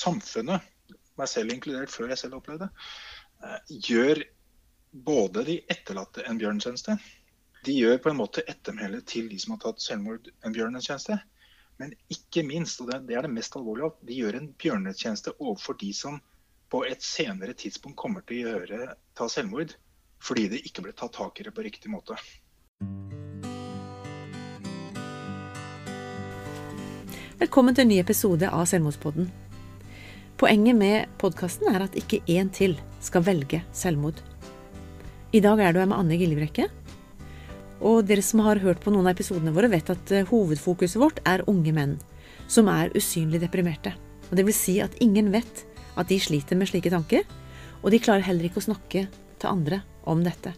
samfunnet, meg selv inkludert før jeg selv opplevde det, eh, gjør både de etterlatte en bjørnetjeneste. De gjør på en måte ettermælet til de som har tatt selvmord, en bjørnetjeneste. Men ikke minst, og det er det mest alvorlige, de gjør en bjørnetjeneste overfor de som på et senere tidspunkt kommer til å gjøre, ta selvmord fordi det ikke ble tatt tak i det på riktig måte. Velkommen til en ny episode av Selvmordspodden. Poenget med podkasten er at ikke én til skal velge selvmord. I dag er du her med Anne Gillebrekke. Og dere som har hørt på noen av episodene våre, vet at eh, hovedfokuset vårt er unge menn som er usynlig deprimerte. Og det vil si at ingen vet at de sliter med slike tanker, og de klarer heller ikke å snakke til andre om dette.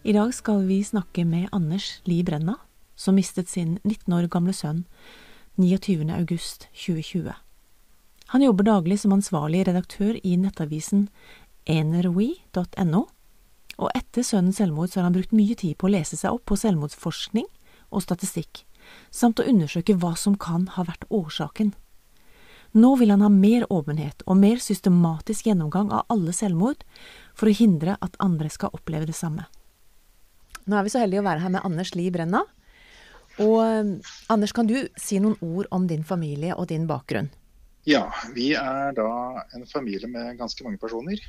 I dag skal vi snakke med Anders Li Brenna, som mistet sin 19 år gamle sønn 29. august 2020. Han jobber daglig som ansvarlig redaktør i nettavisen enerwe.no, og etter sønnens selvmord så har han brukt mye tid på å lese seg opp på selvmordsforskning og statistikk, samt å undersøke hva som kan ha vært årsaken. Nå vil han ha mer åpenhet og mer systematisk gjennomgang av alle selvmord, for å hindre at andre skal oppleve det samme. Nå er vi så heldige å være her med Anders Li Brenna, og um, Anders, kan du si noen ord om din familie og din bakgrunn? Ja, vi er da en familie med ganske mange personer.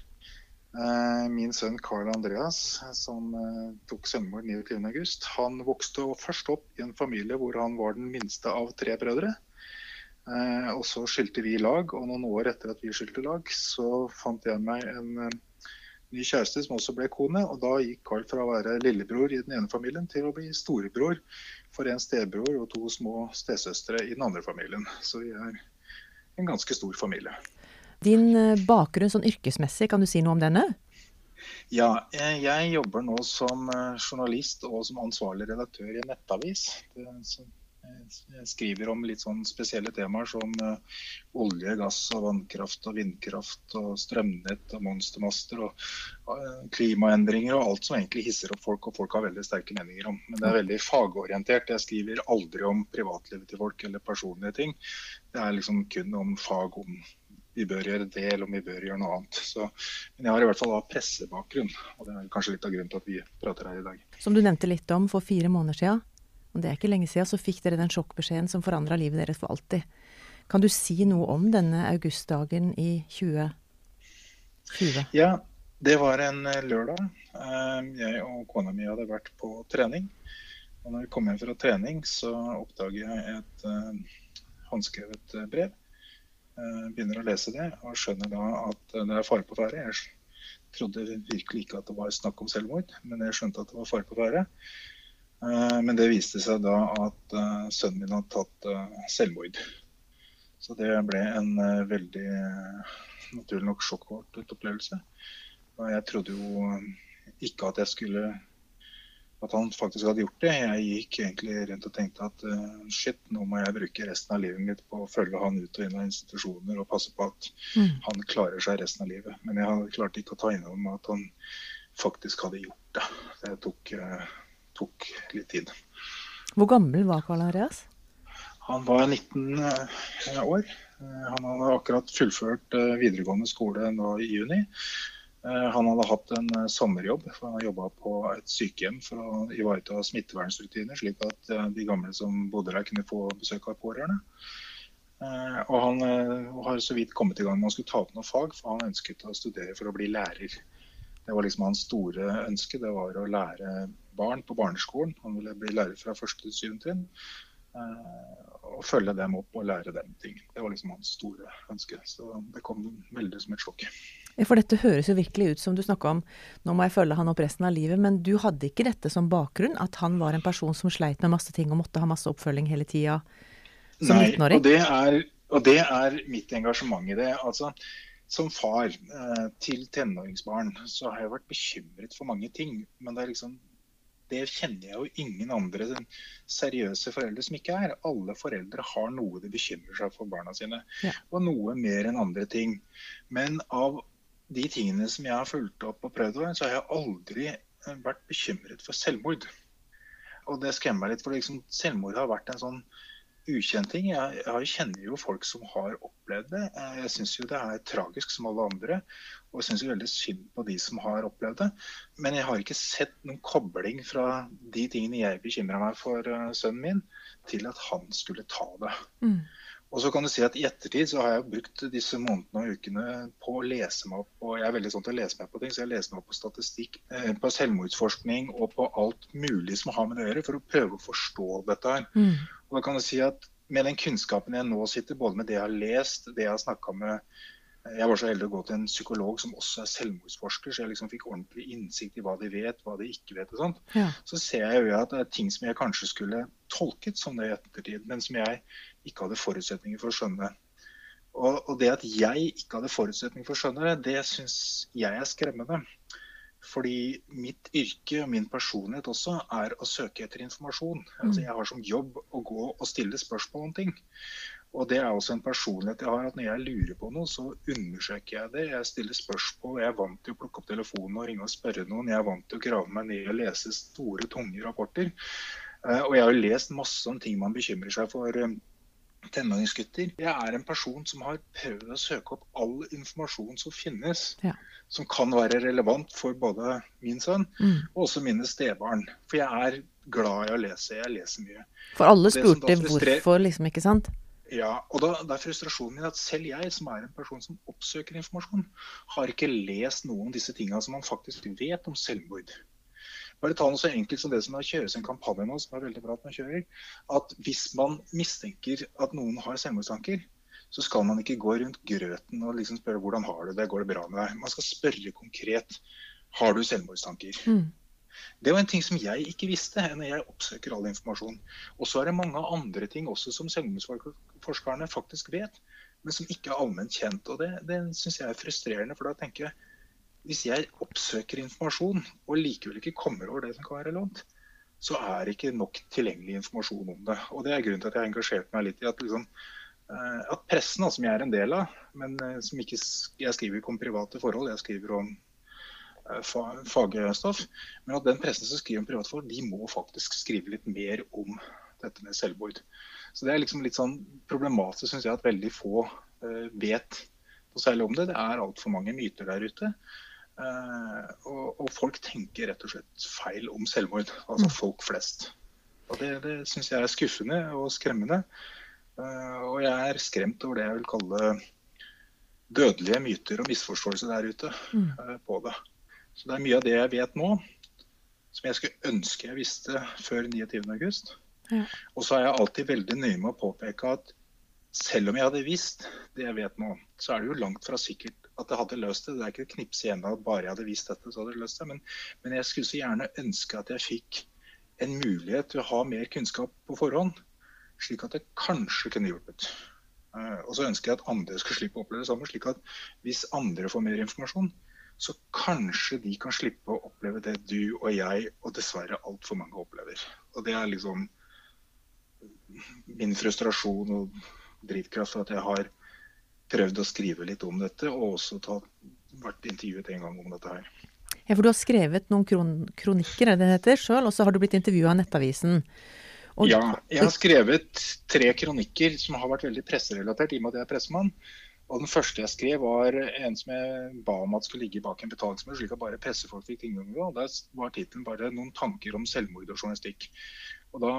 Eh, min sønn Carl Andreas, som eh, tok selvmord 29.8, han vokste først opp i en familie hvor han var den minste av tre brødre. Eh, og så skilte vi lag, og noen år etter at vi skilte lag, så fant jeg meg en ny kjæreste som også ble kone. Og da gikk Carl fra å være lillebror i den ene familien til å bli storebror for en stebror og to små stesøstre i den andre familien. Så vi er en ganske stor familie. Din eh, bakgrunn sånn yrkesmessig, kan du si noe om denne? Ja, jeg jobber nå som eh, journalist og som ansvarlig redaktør i en nettavis. Det, jeg skriver om litt sånn spesielle temaer som uh, olje, gass og vannkraft og vindkraft og strømnett og monstermaster og uh, klimaendringer og alt som egentlig hisser opp folk og folk har veldig sterke meninger om. Men det er veldig fagorientert. Jeg skriver aldri om privatlivet til folk eller personlige ting. Det er liksom kun om fag om vi bør gjøre det, eller om vi bør gjøre noe annet. Så, men jeg har i hvert fall da pressebakgrunn, og det er kanskje litt av grunnen til at vi prater her i dag. Som du nevnte litt om for fire måneder siden, og det er ikke lenge siden, så fikk dere den sjokkbeskjeden som forandra livet deres for alltid. Kan du si noe om denne augustdagen i 2020? Ja, det var en eh, lørdag. Eh, jeg og kona mi hadde vært på trening. Og når vi kom hjem fra trening, så oppdager jeg et uh, håndskrevet brev. Uh, begynner å lese det og skjønner da at det er fare på ferde. Jeg trodde virkelig ikke at det var snakk om selvmord, men jeg skjønte at det var fare på ferde. Eh, men det viste seg da at eh, sønnen min hadde tatt eh, selvmord. Så det ble en veldig naturlig nok sjokkvart opplevelse. Og jeg trodde jo ikke at jeg skulle at han faktisk hadde gjort det. Jeg gikk egentlig rundt og tenkte at shit, nå må jeg bruke resten av livet mitt på å følge han ut og inn av institusjoner og passe på at mm. han klarer seg resten av livet. Men jeg klarte ikke å ta inn over meg at han faktisk hadde gjort det. Det tok tok litt tid. Hvor gammel var Karl Andreas? Han var 19 eh, år. Eh, han hadde akkurat fullført eh, videregående skole nå i juni. Han hadde hatt en sommerjobb, for han jobba på et sykehjem for å ivareta smittevernrutiner, slik at de gamle som bodde der, kunne få besøk av pårørende. Og han har så vidt kommet i gang med å skulle ta opp noe fag, for han ønsket å studere for å bli lærer. Det var liksom hans store ønske. Det var å lære barn på barneskolen. Han ville bli lærer fra første til syvende trinn. Eh, og følge dem opp og lære dem ting. Det var liksom hans store ønske. Så det kom veldig som et sjokk. For dette høres jo virkelig ut som du snakka om, nå må jeg følge han opp resten av livet. Men du hadde ikke dette som bakgrunn, at han var en person som sleit med masse ting og måtte ha masse oppfølging hele tida som 19-åring? Nei, og, og det er mitt engasjement i det. Altså, som far eh, til tenåringsbarn så har jeg vært bekymret for mange ting. Men det, liksom, det kjenner jeg jo ingen andre seriøse foreldre som ikke er. Alle foreldre har noe de bekymrer seg for barna sine. Ja. Og noe mer enn andre ting. Men av de tingene som jeg har fulgt opp og prøvd, så har jeg aldri eh, vært bekymret for selvmord. Og det skremmer meg litt, for liksom, selvmord har vært en sånn ukjent ting. Jeg, jeg, kjenner jo folk som har opplevd det. Jeg syns jo det er tragisk som alle andre. Og jeg syns veldig synd på de som har opplevd det. Men jeg har ikke sett noen kobling fra de tingene jeg bekymra meg for uh, sønnen min, til at han skulle ta det. Mm. Og så kan du si at I ettertid så har jeg brukt disse månedene og ukene på å lese meg opp og jeg er veldig sånn til å lese meg på ting, så jeg leser meg opp på statistikk, eh, på selvmordsforskning og på alt mulig som har med det å gjøre, for å prøve å forstå dette her. Mm. Og da kan du si at Med den kunnskapen jeg nå sitter, både med det jeg har lest, det jeg har snakka med jeg var så heldig å gå til en psykolog som også er selvmordsforsker, så jeg liksom fikk ordentlig innsikt i hva de vet, hva de ikke vet. og sånt. Ja. Så ser jeg jo at det er ting som jeg kanskje skulle tolket som det i ettertid, men som jeg ikke hadde forutsetninger for å skjønne. Og, og det at jeg ikke hadde forutsetninger for å skjønne det, det syns jeg er skremmende. Fordi mitt yrke og min personlighet også er å søke etter informasjon. Mm. Altså jeg har som jobb å gå og stille spørsmål om ting. Og det er også en personlighet jeg har, at når jeg lurer på noe, så undersøker jeg det. Jeg stiller spørsmål. Jeg er vant til å plukke opp telefonen og ringe og spørre noen. Jeg er vant til å grave meg ned og lese store, tunge rapporter. Eh, og jeg har lest masse om ting man bekymrer seg for eh, tenåringsgutter. Jeg er en person som har prøvd å søke opp all informasjon som finnes, ja. som kan være relevant for både min sønn mm. og også mine stebarn. For jeg er glad i å lese. Jeg leser mye. For alle spurte hvorfor, liksom, ikke sant? Ja, og da, da, er frustrasjonen min at selv jeg, som er en person som oppsøker informasjon, har ikke lest noen av disse tingene som man faktisk vet om selvmord. Bare ta noe så enkelt som det som kjøres en kampanje nå, som er veldig bra at man kjører. At hvis man mistenker at noen har selvmordstanker, så skal man ikke gå rundt grøten og liksom spørre hvordan har du det, går det bra med deg. Man skal spørre konkret har du selvmordstanker. Mm. Det var en ting som jeg ikke visste når jeg oppsøker all informasjon. Og så er det mange andre ting også som selvmordsforskerne faktisk vet, men som ikke er allment kjent. Og det, det syns jeg er frustrerende, for da tenker jeg hvis jeg oppsøker informasjon og likevel ikke kommer over det som kan være relevant, så er det ikke nok tilgjengelig informasjon om det. Og det er grunnen til at jeg har engasjert meg litt i at, liksom, eh, at pressen, som jeg er en del av, men eh, som ikke jeg skriver ikke om private forhold, jeg skriver om Eh, fagstoff. Men at den pressen som skriver om privatfolk, de må faktisk skrive litt mer om dette med selvmord. Så Det er liksom litt sånn problematisk, syns jeg, at veldig få vet noe særlig om det. Det er altfor mange myter der ute. Uh, og, og, folk tenker rett og slett feil om selvmord. Altså mm. folk flest. Og Det, det syns jeg er skuffende og skremmende. Uh, og jeg er skremt over det jeg vil kalle dødelige myter og misforståelser der ute mm. på det. Så det er mye av det jeg vet nå, som jeg skulle ønske jeg visste før 29.8. Ja. Og så er jeg alltid veldig nøye med å påpeke at selv om jeg hadde visst det jeg vet nå, så er det jo langt fra sikkert at jeg hadde løst det. Det er ikke et knips igjen at bare jeg hadde visst dette, så hadde jeg løst det. Men, men, jeg skulle så gjerne ønske at jeg fikk en mulighet til å ha mer kunnskap på forhånd, slik at det kanskje kunne hjulpet. Uh, og så ønsker jeg at andre skal slippe å oppleve det samme, slik at hvis andre får mer informasjon, så kanskje de kan slippe å oppleve det du og jeg og dessverre altfor mange opplever. Og Det er liksom min frustrasjon og drivkraft at jeg har prøvd å skrive litt om dette, og også tatt, vært intervjuet en gang om dette her. Ja, for du har skrevet noen kron kronikker, er det det heter, selv, og så har du blitt intervjua av Nettavisen. Og ja, jeg har skrevet tre kronikker som har vært veldig presserelatert, i og med at jeg er pressemann. Og Den første jeg skrev, var en som jeg ba om at skulle ligge bak en betalingsmur, slik at bare pressefolk fikk tilgang til. Der var tittelen bare 'Noen tanker om selvmord og journalistikk'. Og Da,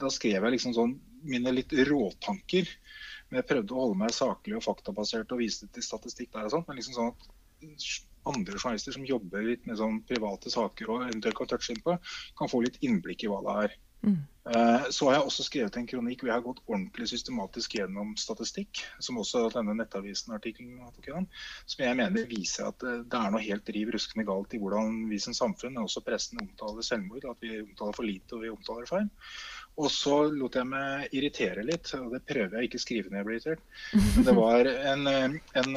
da skrev jeg liksom sånn mine litt råtanker. Jeg prøvde å holde meg saklig og faktabasert og vise til statistikk der og sånt. Men liksom sånn at andre journalister som jobber litt med sånn private saker og eventuelt kan touche inn på, kan få litt innblikk i hva det er. Mm. Eh, så har jeg også skrevet en kronikk hvor jeg har gått ordentlig systematisk gjennom statistikk, som også denne Nettavisen-artikkelen som jeg mener viser at eh, det er noe helt riv ruskende galt i hvordan vi som samfunn, men også pressen, omtaler selvmord. At vi omtaler for lite og vi omtaler feil. Og så lot jeg meg irritere litt, og det prøver jeg ikke å skrive når jeg blir irritert. Men det var en, en,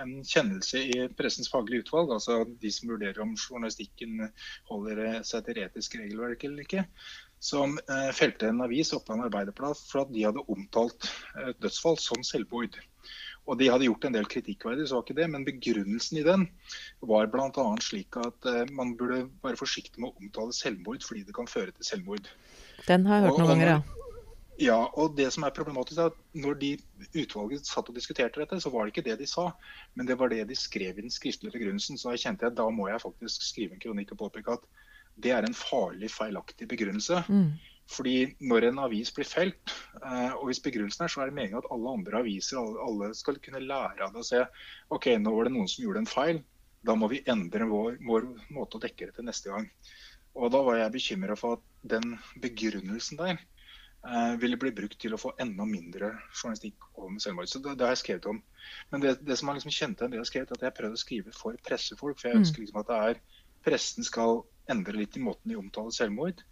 en, kjennelse i Pressens faglige utvalg, altså de som vurderer om journalistikken holder seg til etisk regelverk eller ikke som eh, felte en avis, Oppland Arbeiderplass for at de hadde omtalt eh, dødsfall som selvmord. Og De hadde gjort en del kritikkverdig, så var ikke det, men begrunnelsen i den var bl.a. slik at eh, man burde være forsiktig med å omtale selvmord fordi det kan føre til selvmord. Den har jeg hørt noen ganger, ja. Ja, og det som er problematisk er at når de utvalget satt og diskuterte dette, så var det ikke det de sa, men det var det de skrev i den skriftlige begrunnelsen. Så da kjente jeg at da må jeg faktisk skrive en kronikk og påpeke at det er en farlig, feilaktig begrunnelse. Mm. Fordi når en avis blir felt, eh, og hvis begrunnelsen er, så er det meningen at alle andre aviser alle skal kunne lære av det og se ok, nå var det noen som gjorde en feil. Da må vi endre vår, vår måte å dekke det til neste gang. Og da var jeg bekymra for at den begrunnelsen der eh, ville bli brukt til å få enda mindre journalistikk om selvmord. Så det, det, har jeg skrevet om. Men det, det som har liksom kjent igjen det jeg har skrevet, at jeg har prøvd å skrive for pressefolk. For jeg mm. ønsker liksom at det er pressen skal endre litt i måten de omtaler selvmord.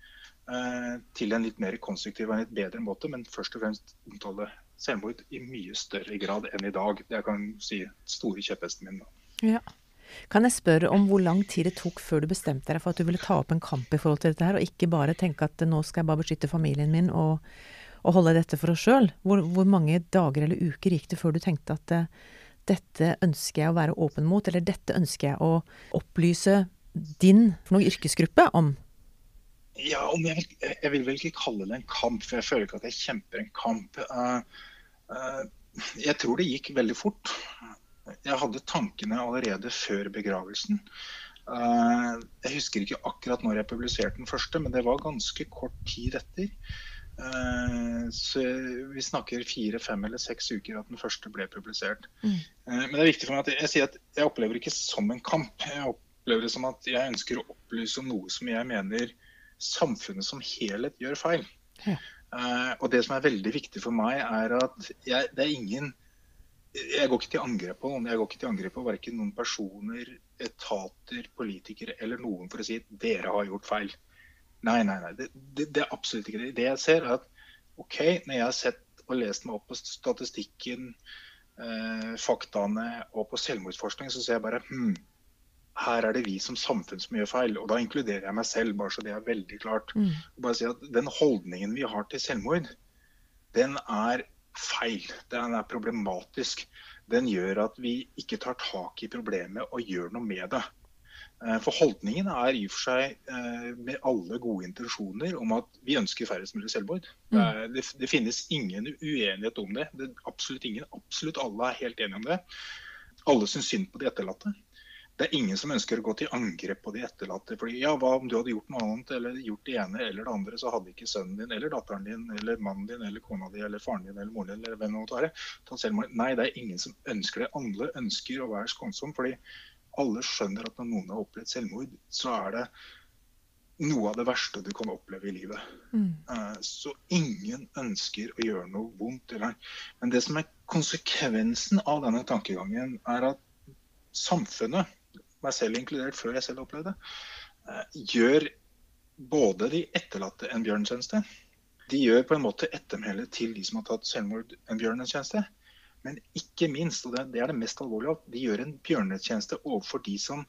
Eh, til en litt mer konstruktiv og en litt bedre måte, men først og fremst omtale selvmord i mye større grad enn i dag. Det jeg kan si store kjepphesten min. da. Ja. Kan jeg spørre om hvor lang tid det tok før du bestemte deg for at du ville ta opp en kamp i forhold til dette her, og ikke bare tenke at nå skal jeg bare beskytte familien min og, og holde dette for oss sjøl? Hvor, hvor, mange dager eller uker gikk det før du tenkte at uh, dette ønsker jeg å være åpen mot, eller dette ønsker jeg å opplyse din for noen yrkesgruppe om? Ja, jeg, jeg, vil vel ikke kalle det en kamp, for jeg føler ikke at jeg kjemper en kamp. Uh, uh, jeg tror det gikk veldig fort. Jeg hadde tankene allerede før begravelsen. Uh, jeg husker ikke akkurat når jeg publiserte den første, men det var ganske kort tid etter. Så vi snakker fire, fem eller seks uker at den første ble publisert. Mm. Men det er viktig for meg at jeg, sier at jeg opplever det ikke som en kamp. Jeg opplever det som at jeg ønsker å opplyse om noe som jeg mener samfunnet som helhet gjør feil. Ja. Og det som er veldig viktig for meg, er at jeg, det er ingen Jeg går ikke til angrep på noen. Jeg går ikke til angrep på verken noen personer, etater, politikere eller noen for å si at dere har gjort feil. Nei, nei, nei. Det, det, det er absolutt ikke det. Det jeg ser, er at OK, når jeg har sett og lest meg opp på statistikken, eh, faktaene og på selvmordsforskning, så ser jeg bare hm, her er det vi som samfunn som gjør feil. Og da inkluderer jeg meg selv, bare så det er veldig klart. Mm. Bare si at Den holdningen vi har til selvmord, den er feil. Den er problematisk. Den gjør at vi ikke tar tak i problemet og gjør noe med det. Eh, for holdningen er i og for seg eh, med alle gode intensjoner om at vi ønsker færrest mulig selvmord. Mm. Det, det, finnes ingen uenighet om det. det absolutt ingen. Absolutt alle er helt enige om det. Alle syns synd på de etterlatte det er ingen som ønsker å gå til angrep på de etterlatte. fordi ja, hva om du hadde gjort noe annet eller gjort det ene eller det andre, så hadde ikke sønnen din eller datteren din eller mannen din eller kona di eller faren din eller moren din eller hvem det måtte være. Nei, det er ingen som ønsker det. Alle ønsker å være skånsom. fordi alle skjønner at når noen har opplevd selvmord, så er det noe av det verste du kan oppleve i livet. Mm. Uh, så ingen ønsker å gjøre noe vondt. Eller. Men det som er konsekvensen av denne tankegangen, er at samfunnet meg selv inkludert før jeg selv opplevde det, eh, gjør både de etterlatte en bjørnetjeneste. De gjør på en måte ettermælet til de som har tatt selvmord, en bjørnetjeneste. Men ikke minst, og det er det mest alvorlige, de gjør en bjørnetjeneste overfor de som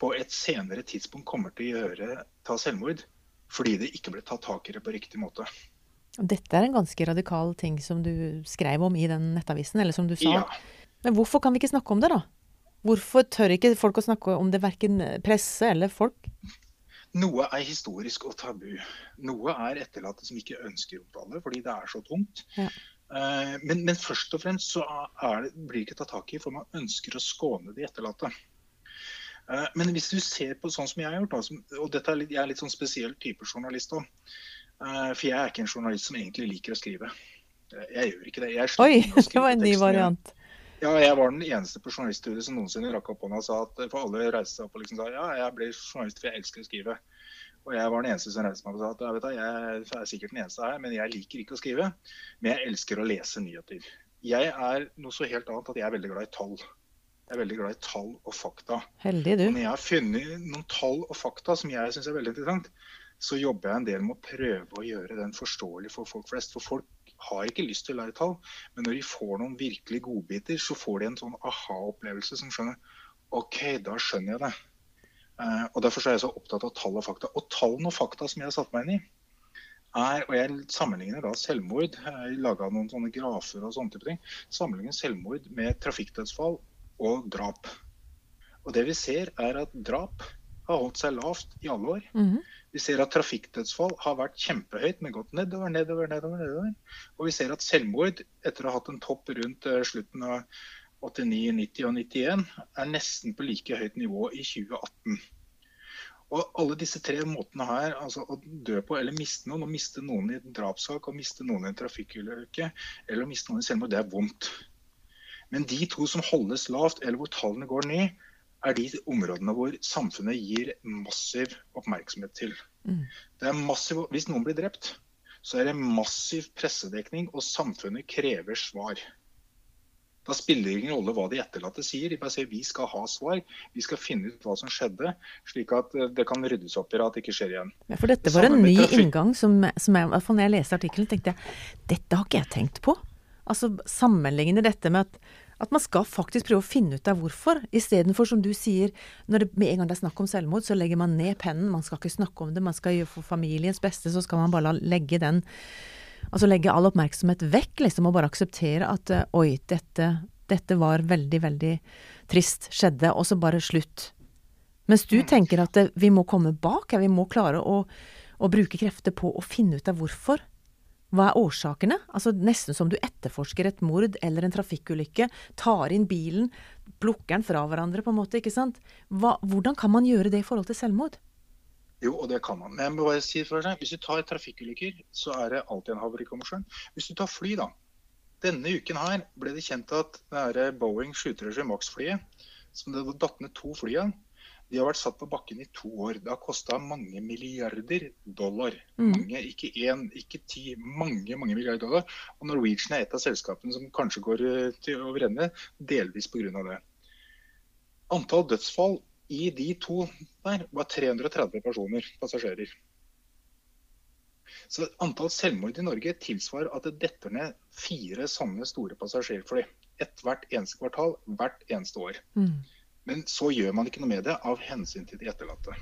på et senere tidspunkt kommer til å gjøre, ta selvmord fordi det ikke ble tatt tak i det på riktig måte. Dette er en ganske radikal ting som du skrev om i den nettavisen, eller som du sa. Ja. Men hvorfor kan vi ikke snakke om det, da? Hvorfor tør ikke folk å snakke om det, verken presse eller folk? Noe er historisk og tabu. Noe er etterlatte som ikke ønsker å omtale fordi det er så tungt. Ja. Eh, men, men, først og fremst så det, blir det ikke tatt tak i, for man ønsker å skåne de etterlatte. Eh, men hvis du ser på sånn som jeg har gjort, og dette er litt, jeg er litt sånn spesiell type journalist òg. Eh, for jeg er ikke en journalist som egentlig liker å skrive. Jeg gjør ikke det. Oi, det var en ny variant. Ja, jeg var den eneste på journaliststudiet som noensinne rakk opp hånda og sa at for alle reiste seg opp og liksom sa ja, jeg blir journalist for jeg elsker å skrive. Og jeg var den eneste som reiste meg og sa at vet du, jeg er sikkert den eneste her, men jeg liker ikke å skrive. Men jeg elsker å lese nyheter. Jeg er noe så helt annet at jeg er veldig glad i tall. Jeg er veldig glad i tall og fakta. Heldig du. Og når jeg har funnet noen tall og fakta som jeg syns er veldig interessant, så jobber jeg en del med å prøve å gjøre den forståelig for folk flest. For folk har ikke lyst til å lære tall, men når de får noen virkelig godbiter, så får de en sånn aha-opplevelse som skjønner OK, da skjønner jeg det. Uh, og Derfor er jeg så opptatt av tall og fakta. Og tallene og fakta som jeg har satt meg inn i, er, og jeg sammenligner da selvmord, jeg laga noen sånne grafer og sånne type ting, sammenligner selvmord med trafikkdødsfall og drap. Og det vi ser er at drap har holdt seg lavt i alle år. Mhm. Vi ser at trafikkdødsfall har vært kjempehøyt, men gått nedover, nedover, nedover. nedover. Og vi ser at selvmord, etter å ha hatt en topp rundt eh, slutten av 89, 90 og 91, er nesten på like høyt nivå i 2018. Og alle disse tre måtene her, altså å dø på eller miste noen, å miste noen i en drapssak, å miste noen i en trafikkulykke, eller å miste noen i selvmord, det er vondt. Men de to som holdes lavt, eller hvor tallene går ned, er de områdene hvor samfunnet gir massiv oppmerksomhet til. Mm. Det er massiv, hvis noen blir drept, så er det massiv pressedekning, og samfunnet krever svar. Da spiller det ingen rolle hva de etterlatte sier. De bare sier vi skal ha svar. Vi skal finne ut hva som skjedde, slik at eh, det kan ryddes opp i at det ikke skjer igjen. Ja, for dette var en ny inngang som, som jeg, når jeg leste artikkelen, tenkte jeg dette har ikke jeg tenkt på. Altså sammenligne dette med at, at man skal faktisk prøve å finne ut av hvorfor, istedenfor som du sier, når det med en gang det er snakk om selvmord, så legger man ned pennen, man skal ikke snakke om det, man skal gjøre for familiens beste, så skal man bare legge den Altså legge all oppmerksomhet vekk, liksom, og bare akseptere at eh, oi, dette, dette var veldig, veldig trist, skjedde, og så bare slutt. Mens du tenker at eh, vi må komme bak, vi må klare å, å bruke krefter på å finne ut av hvorfor. Hva er årsakene? Altså Nesten som du etterforsker et mord eller en trafikkulykke, tar inn bilen, plukker den fra hverandre, på en måte, ikke sant. Hva, hvordan kan man gjøre det i forhold til selvmord? Jo, og det kan man. Men jeg må bare si for deg, hvis du tar trafikkulykker, så er det alltid en havarikommisjon. Hvis du tar fly, da. Denne uken her ble det kjent at det er Boeing 737 Max-flyet, som det datt ned to fly av, de har vært satt på bakken i to år. Det har kosta mange milliarder dollar. Mm. Mange, ikke én, ikke ti, mange mange milliarder dollar. Og Norwegian er et av selskapene som kanskje går eh, til over ende, delvis pga. det. Antall dødsfall i de to der var 330 personer, passasjerer. Så antall selvmord i Norge tilsvarer at det detter ned fire sånne store passasjerfly. Ett hvert eneste kvartal, hvert eneste år. Mm. Men så gjør man ikke noe med det av hensyn til de etterlatte.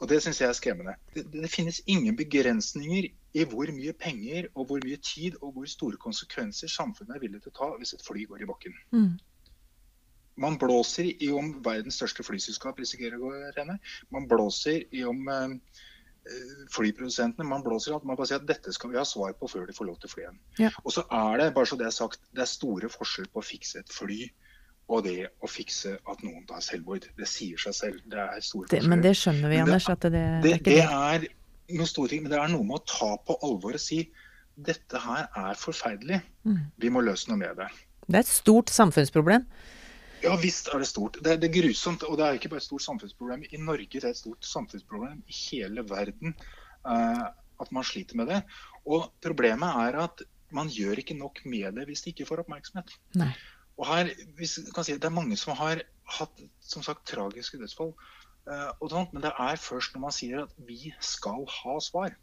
Og Det syns jeg er skremmende. Det, det, finnes ingen begrensninger i hvor mye penger og hvor mye tid og hvor store konsekvenser samfunnet er villig til å ta hvis et fly går i bakken. Mm. Man blåser i om verdens største flyselskap risikerer å gå rene. Man blåser i om eh, flyprodusentene. Man blåser i alt. Man bare sier at dette skal vi ha svar på før de får lov til å fly igjen. Ja. Og så er det bare så det er sagt, det er store forskjell på å fikse et fly og det å fikse at noen tar selvmord. Det sier seg selv. Det er store Det, men det skjønner vi, Anders, at det, det, er ikke det er noen store ting, men det er noe med å ta på alvor og si dette her er forferdelig. Mm. Vi må løse noe med det. Det er et stort samfunnsproblem. Ja visst er det stort. Det er, det er grusomt. Og det er ikke bare et stort samfunnsproblem i Norge, det er et stort samfunnsproblem i hele verden uh, at man sliter med det. Og problemet er at man gjør ikke nok med det hvis de ikke får oppmerksomhet. Nei. Og her, hvis, kan si, Det er mange som har hatt som sagt, tragiske dødsfall. eh, men det er først når man sier at vi skal ha svar.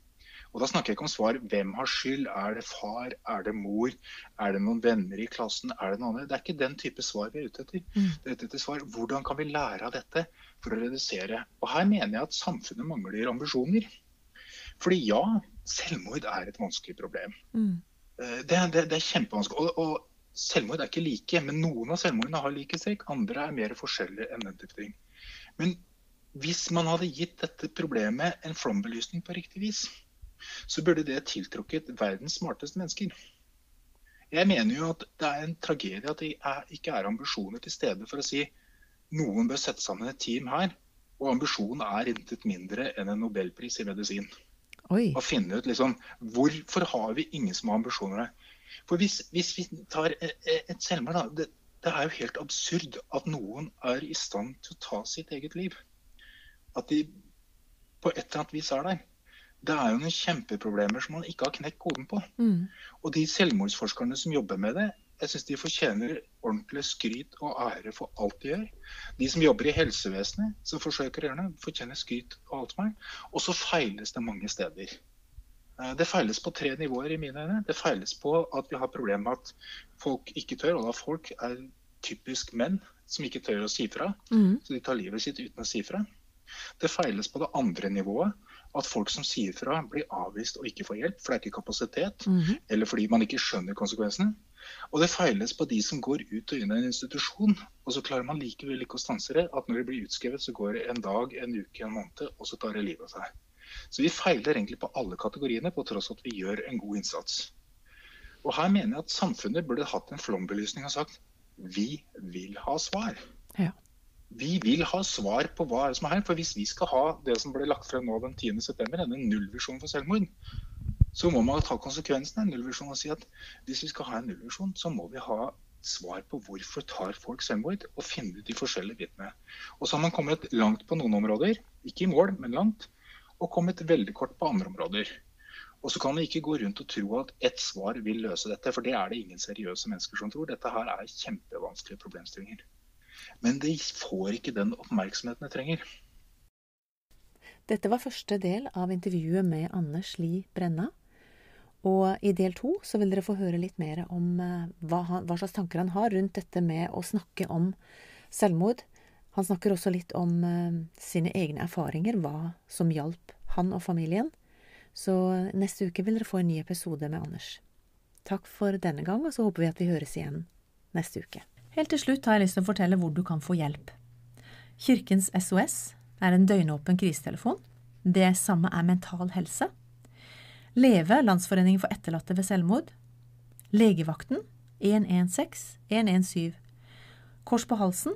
Og Da snakker jeg ikke om svar hvem har skyld. Er det far? Er det mor? Er det noen venner i klassen? Er Det noen andre? Det er ikke den type svar vi er ute etter. Mm. Det er ute etter svar. Hvordan kan vi lære av dette for å redusere? Og Her mener jeg at samfunnet mangler ambisjoner. Fordi ja, selvmord er et vanskelig problem. Mm. Eh, Det, det, det er kjempevanskelig. Og, og selvmord er ikke like, men noen av selvmordene har likhetstrekk. Andre er mer forskjellige enn den type ting. Men hvis man hadde gitt dette problemet en flombelysning på riktig vis, så burde det tiltrukket verdens smarteste mennesker. Jeg mener jo at det er en tragedie at det ikke er ambisjoner til stede for å si noen bør sette sammen et team her, og ambisjonen er intet mindre enn en nobelpris i medisin Oi. Å finne ut liksom, hvorfor har vi ingen som har ambisjoner her. For hvis, hvis vi tar e- e- et selvmord, da, det, det er jo helt absurd at noen er i stand til å ta sitt eget liv. At de på et eller annet vis er der. Det er jo noen kjempeproblemer som man ikke har knekt koden på. Mm. Og de selvmordsforskerne som jobber med det, jeg syns de fortjener ordentlig skryt og ære for alt de gjør. De som jobber i helsevesenet, som forsøker å gjøre det, fortjener skryt og alt er. Og så feiles det mange steder. Eh, Det feiles på tre nivåer i mine øyne. Det feiles på at vi har problemer med at folk ikke tør, og da folk er typisk menn som ikke tør å si fra. Mm. Så de tar livet sitt uten å si fra. Det feiles på det andre nivået. At folk som sier fra, blir avvist og ikke får hjelp, for det er ikke kapasitet Mm. eller fordi man ikke skjønner konsekvensene. Og det feiles på de som går ut og inn av en institusjon. Og så klarer man likevel ikke å stanse det. At når de blir utskrevet, så går det en dag, en uke, en måned, og så tar det livet av seg. Så vi feiler egentlig på alle kategoriene, på tross at vi gjør en god innsats. Og her mener jeg at samfunnet burde hatt en flombelysning og sagt vi vil ha svar. Ja. Vi vil ha svar på hva er som er her. For hvis vi skal ha det som ble lagt frem nå den 10.9, denne nullvisjonen for selvmord, så må man ta konsekvensen av en nullvisjon og si at hvis vi skal ha en nullvisjon, så må vi ha svar på hvorfor tar folk selvmord, og finne ut de forskjellige bitene. Og så har man kommet langt på noen områder, ikke i mål, men langt, og kommet veldig kort på andre områder. Og så kan vi ikke gå rundt og tro at ett svar vil løse dette, for det er det ingen seriøse mennesker som tror. Dette her er kjempevanskelige problemstillinger. Men de får ikke den oppmerksomheten de trenger. Dette var første del av intervjuet med Anders Li Brenna. Og i del to så vil dere få høre litt mer om eh, hva, han, hva, slags tanker han har rundt dette med å snakke om selvmord. Han snakker også litt om uh, sine egne erfaringer, hva som hjalp han og familien. Så neste uke vil dere få en ny episode med Anders. Takk for denne gang, og så håper vi at vi høres igjen neste uke. Helt til slutt har jeg lyst til å fortelle hvor du kan få hjelp. Kirkens SOS er en døgnåpen krisetelefon. Det samme er Mental Helse. Leve, Landsforeningen for etterlatte ved selvmord. Legevakten 116 117. Kors på halsen,